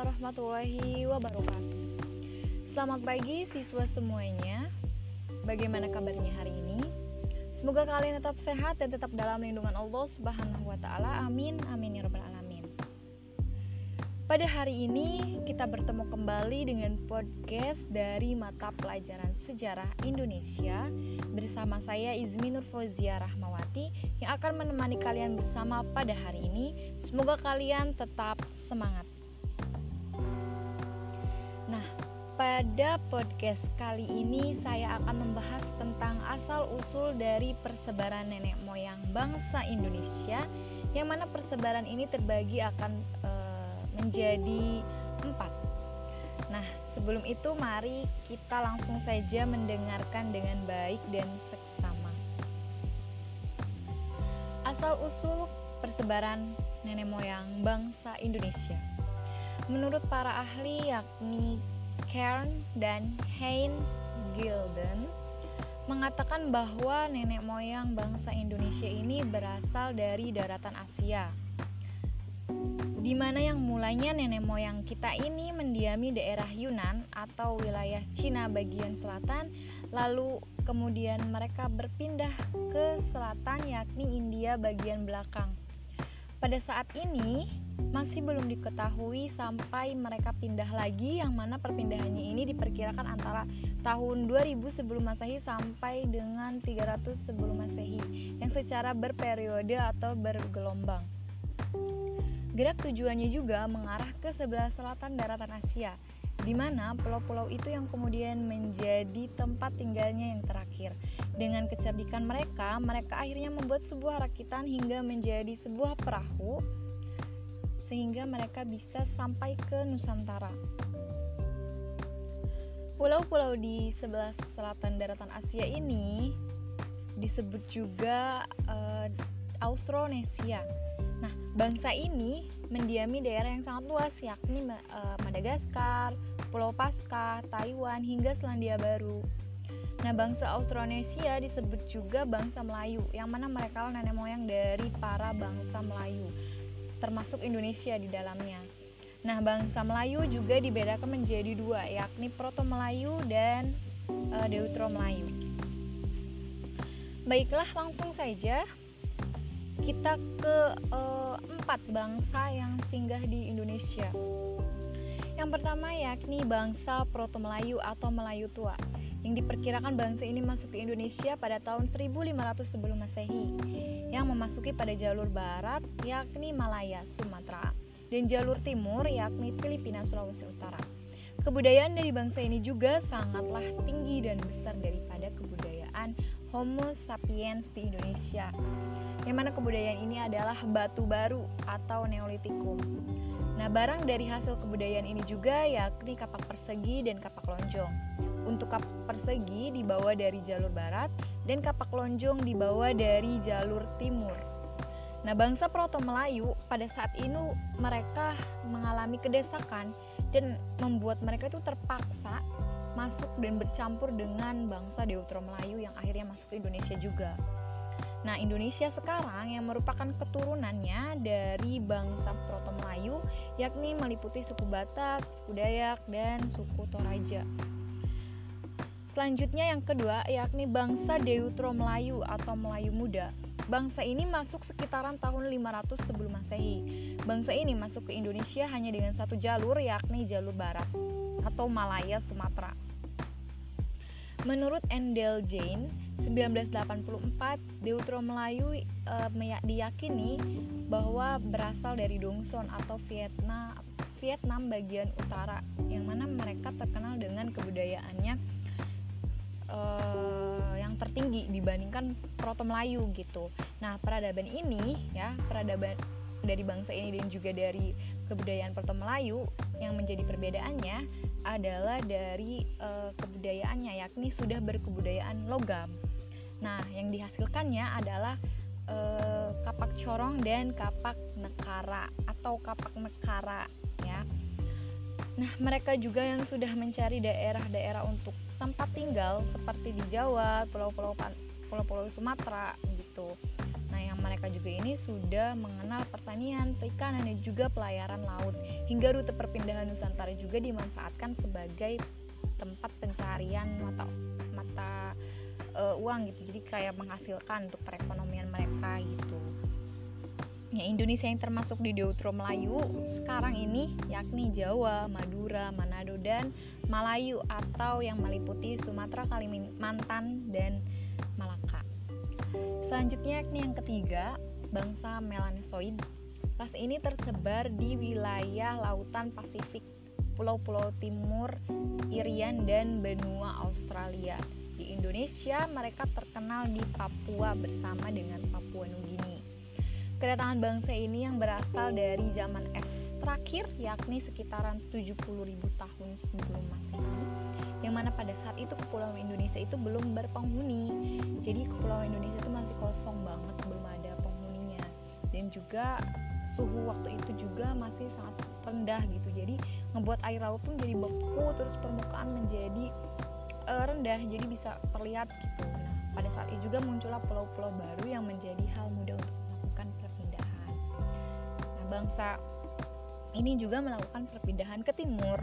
warahmatullahi wabarakatuh. Selamat pagi siswa semuanya. Bagaimana kabarnya hari ini? Semoga kalian tetap sehat dan tetap dalam lindungan Allah Subhanahu wa taala. Amin. Amin ya rabbal alamin. Pada hari ini kita bertemu kembali dengan podcast dari mata pelajaran sejarah Indonesia bersama saya Izmi Nur Fauzia Rahmawati yang akan menemani kalian bersama pada hari ini. Semoga kalian tetap semangat. Pada podcast kali ini saya akan membahas tentang asal-usul dari persebaran nenek moyang bangsa Indonesia yang mana persebaran ini terbagi akan e, menjadi empat. Nah, sebelum itu mari kita langsung saja mendengarkan dengan baik dan seksama. Asal-usul persebaran nenek moyang bangsa Indonesia. Menurut para ahli yakni Kern dan Hein Gilden mengatakan bahwa nenek moyang bangsa Indonesia ini berasal dari daratan Asia. Di mana yang mulanya nenek moyang kita ini mendiami daerah Yunan atau wilayah Cina bagian selatan, lalu kemudian mereka berpindah ke selatan yakni India bagian belakang. Pada saat ini, masih belum diketahui sampai mereka pindah lagi yang mana perpindahannya ini diperkirakan antara tahun 2000 sebelum Masehi sampai dengan 300 sebelum Masehi yang secara berperiode atau bergelombang. Gerak tujuannya juga mengarah ke sebelah selatan daratan Asia, di mana pulau-pulau itu yang kemudian menjadi tempat tinggalnya yang terakhir. Dengan kecerdikan mereka, mereka akhirnya membuat sebuah rakitan hingga menjadi sebuah perahu sehingga mereka bisa sampai ke Nusantara. Pulau-pulau di sebelah selatan daratan Asia ini disebut juga uh, Austronesia. Nah, bangsa ini mendiami daerah yang sangat luas yakni uh, Madagaskar, Pulau Paskah, Taiwan hingga Selandia Baru. Nah, bangsa Austronesia disebut juga bangsa Melayu, yang mana mereka nenek moyang dari para bangsa Melayu termasuk Indonesia di dalamnya. Nah, bangsa Melayu juga dibedakan menjadi dua, yakni Proto Melayu dan e, Deutero Melayu. Baiklah, langsung saja kita ke e, empat bangsa yang singgah di Indonesia. Yang pertama yakni bangsa Proto Melayu atau Melayu Tua yang diperkirakan bangsa ini masuk ke Indonesia pada tahun 1500 sebelum Masehi yang memasuki pada jalur barat yakni Malaya, Sumatera dan jalur timur yakni Filipina, Sulawesi Utara. Kebudayaan dari bangsa ini juga sangatlah tinggi dan besar daripada kebudayaan Homo sapiens di Indonesia. Yang mana kebudayaan ini adalah batu baru atau Neolitikum. Nah, barang dari hasil kebudayaan ini juga yakni kapak persegi dan kapak lonjong. Untuk kapak persegi dibawa dari jalur barat dan kapak lonjong dibawa dari jalur timur. Nah, bangsa Proto Melayu pada saat ini mereka mengalami kedesakan dan membuat mereka itu terpaksa masuk dan bercampur dengan bangsa Deutero Melayu yang akhirnya masuk ke Indonesia juga. Nah, Indonesia sekarang yang merupakan keturunannya dari bangsa Proto Melayu, yakni meliputi suku Batak, suku Dayak, dan suku Toraja. Selanjutnya yang kedua yakni bangsa Deutero Melayu atau Melayu Muda. Bangsa ini masuk sekitaran tahun 500 sebelum Masehi. Bangsa ini masuk ke Indonesia hanya dengan satu jalur yakni jalur barat atau Malaya Sumatera. Menurut Endel Jane, 1984 Deutero Melayu e, diyakini bahwa berasal dari Dongson atau Vietnam Vietnam bagian utara yang mana mereka terkenal dengan kebudayaannya tertinggi dibandingkan Proto Melayu gitu. Nah, peradaban ini ya, peradaban dari bangsa ini dan juga dari kebudayaan Proto Melayu yang menjadi perbedaannya adalah dari e, kebudayaannya yakni sudah berkebudayaan logam Nah, yang dihasilkannya adalah e, kapak corong dan kapak nekara atau kapak nekara ya. Nah, mereka juga yang sudah mencari daerah-daerah untuk tempat tinggal seperti di Jawa, pulau-pulau pulau-pulau Sumatera gitu. Nah, yang mereka juga ini sudah mengenal pertanian, perikanan, dan juga pelayaran laut. Hingga rute perpindahan Nusantara juga dimanfaatkan sebagai tempat pencarian mata mata uh, uang gitu. Jadi kayak menghasilkan untuk perekonomian mereka gitu. Ya, Indonesia yang termasuk di Deutero Melayu sekarang ini yakni Jawa, Madura, Manado, dan Malayu atau yang meliputi Sumatera, Kalimantan, dan Malaka. Selanjutnya yakni yang ketiga, bangsa Melanesoid. Ras ini tersebar di wilayah lautan Pasifik, pulau-pulau timur, Irian, dan benua Australia. Di Indonesia, mereka terkenal di Papua bersama dengan Papua Nugini. Kedatangan bangsa ini yang berasal dari zaman es terakhir yakni sekitaran 70.000 tahun sebelum Masehi yang mana pada saat itu kepulauan Indonesia itu belum berpenghuni. Jadi kepulauan Indonesia itu masih kosong banget belum ada penghuninya. Dan juga suhu waktu itu juga masih sangat rendah gitu. Jadi ngebuat air laut pun jadi beku terus permukaan menjadi uh, rendah jadi bisa terlihat gitu. Nah pada saat itu juga muncullah pulau-pulau baru yang menjadi hal mudah untuk bangsa ini juga melakukan perpindahan ke timur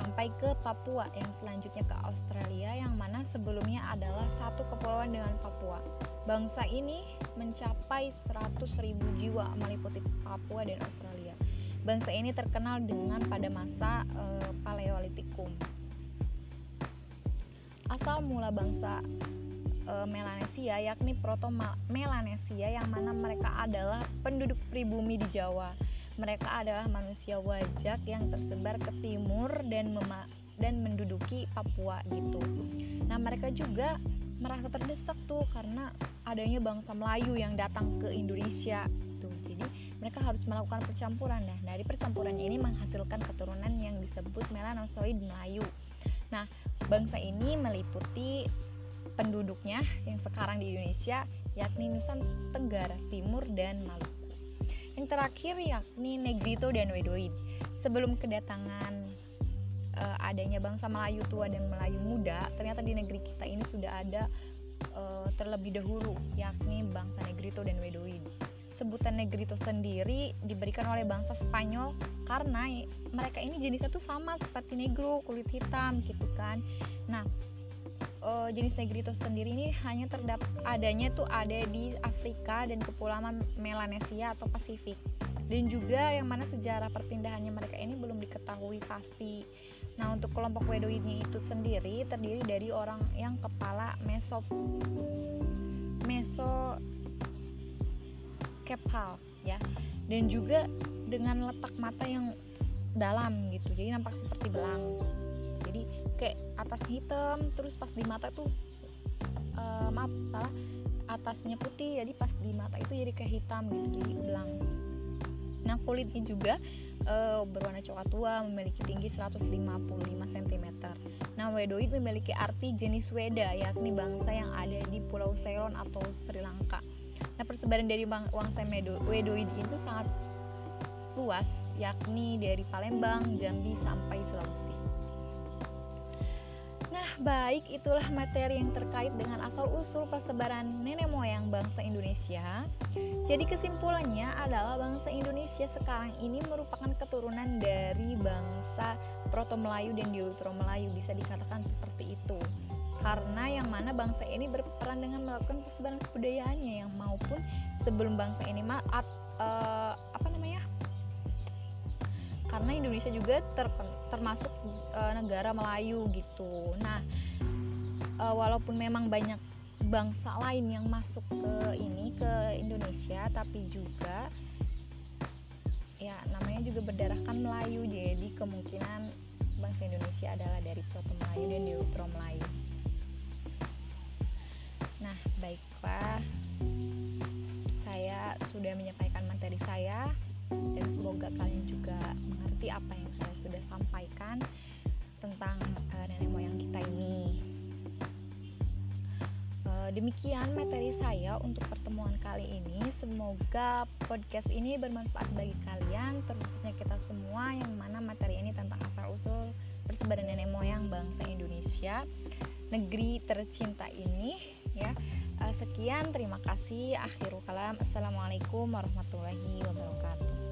sampai ke Papua yang selanjutnya ke Australia yang mana sebelumnya adalah satu kepulauan dengan Papua. Bangsa ini mencapai 100.000 jiwa meliputi Papua dan Australia. Bangsa ini terkenal dengan pada masa e, Paleolitikum. Asal mula bangsa e, Melanesia yakni Proto Melanesia yang mana mereka adalah penduduk pribumi di Jawa. Mereka adalah manusia wajak yang tersebar ke timur dan dan menduduki Papua gitu. Nah, mereka juga merasa terdesak tuh karena adanya bangsa Melayu yang datang ke Indonesia tuh. Jadi, mereka harus melakukan percampuran. Nah, dari percampuran ini menghasilkan keturunan yang disebut melanosoid Melayu. Nah, bangsa ini meliputi penduduknya yang sekarang di Indonesia yakni Nusa Tenggara Timur dan Maluku. Yang terakhir yakni Negrito dan Wedoid. Sebelum kedatangan uh, adanya bangsa Melayu tua dan Melayu muda, ternyata di negeri kita ini sudah ada uh, terlebih dahulu yakni bangsa Negrito dan Wedoid. Sebutan Negrito sendiri diberikan oleh bangsa Spanyol karena mereka ini jenisnya tuh sama seperti Negro, kulit hitam gitu kan. Nah, uh, jenis Negrito sendiri ini hanya terdapat adanya tuh ada di Afrika dan kepulauan Melanesia atau Pasifik. Dan juga yang mana sejarah perpindahannya mereka ini belum diketahui pasti. Nah untuk kelompok Wedoidnya itu sendiri terdiri dari orang yang kepala mesop meso kepal ya. Dan juga dengan letak mata yang dalam gitu. Jadi nampak seperti belang. Jadi kayak atas hitam terus pas di mata tuh uh, maaf salah atasnya putih jadi pas di mata itu jadi kayak hitam gitu jadi belang nah kulitnya juga uh, berwarna coklat tua memiliki tinggi 155 cm nah wedoid memiliki arti jenis weda yakni bangsa yang ada di pulau Ceylon atau Sri Lanka. Nah persebaran dari bangsa wedoid itu sangat luas yakni dari Palembang, Jambi sampai Sulawesi baik itulah materi yang terkait dengan asal-usul persebaran nenek moyang bangsa Indonesia. Jadi kesimpulannya adalah bangsa Indonesia sekarang ini merupakan keturunan dari bangsa Proto Melayu dan Deutero Melayu bisa dikatakan seperti itu. Karena yang mana bangsa ini berperan dengan melakukan persebaran kebudayaannya yang maupun sebelum bangsa ini apa namanya karena Indonesia juga ter, termasuk e, negara Melayu gitu. Nah, e, walaupun memang banyak bangsa lain yang masuk ke ini ke Indonesia, tapi juga ya namanya juga berdarahkan Melayu, jadi kemungkinan bangsa Indonesia adalah dari Proto Melayu dan Neutro Melayu. Nah, baiklah, saya sudah menyampaikan semoga kalian juga mengerti apa yang saya sudah sampaikan tentang uh, nenek moyang kita ini. Uh, demikian materi saya untuk pertemuan kali ini. Semoga podcast ini bermanfaat bagi kalian, terkhususnya kita semua yang mana materi ini tentang asal usul persebaran nenek moyang bangsa Indonesia, negeri tercinta ini, ya. Uh, Sekian, terima kasih. Akhirul kalam. Assalamualaikum warahmatullahi wabarakatuh.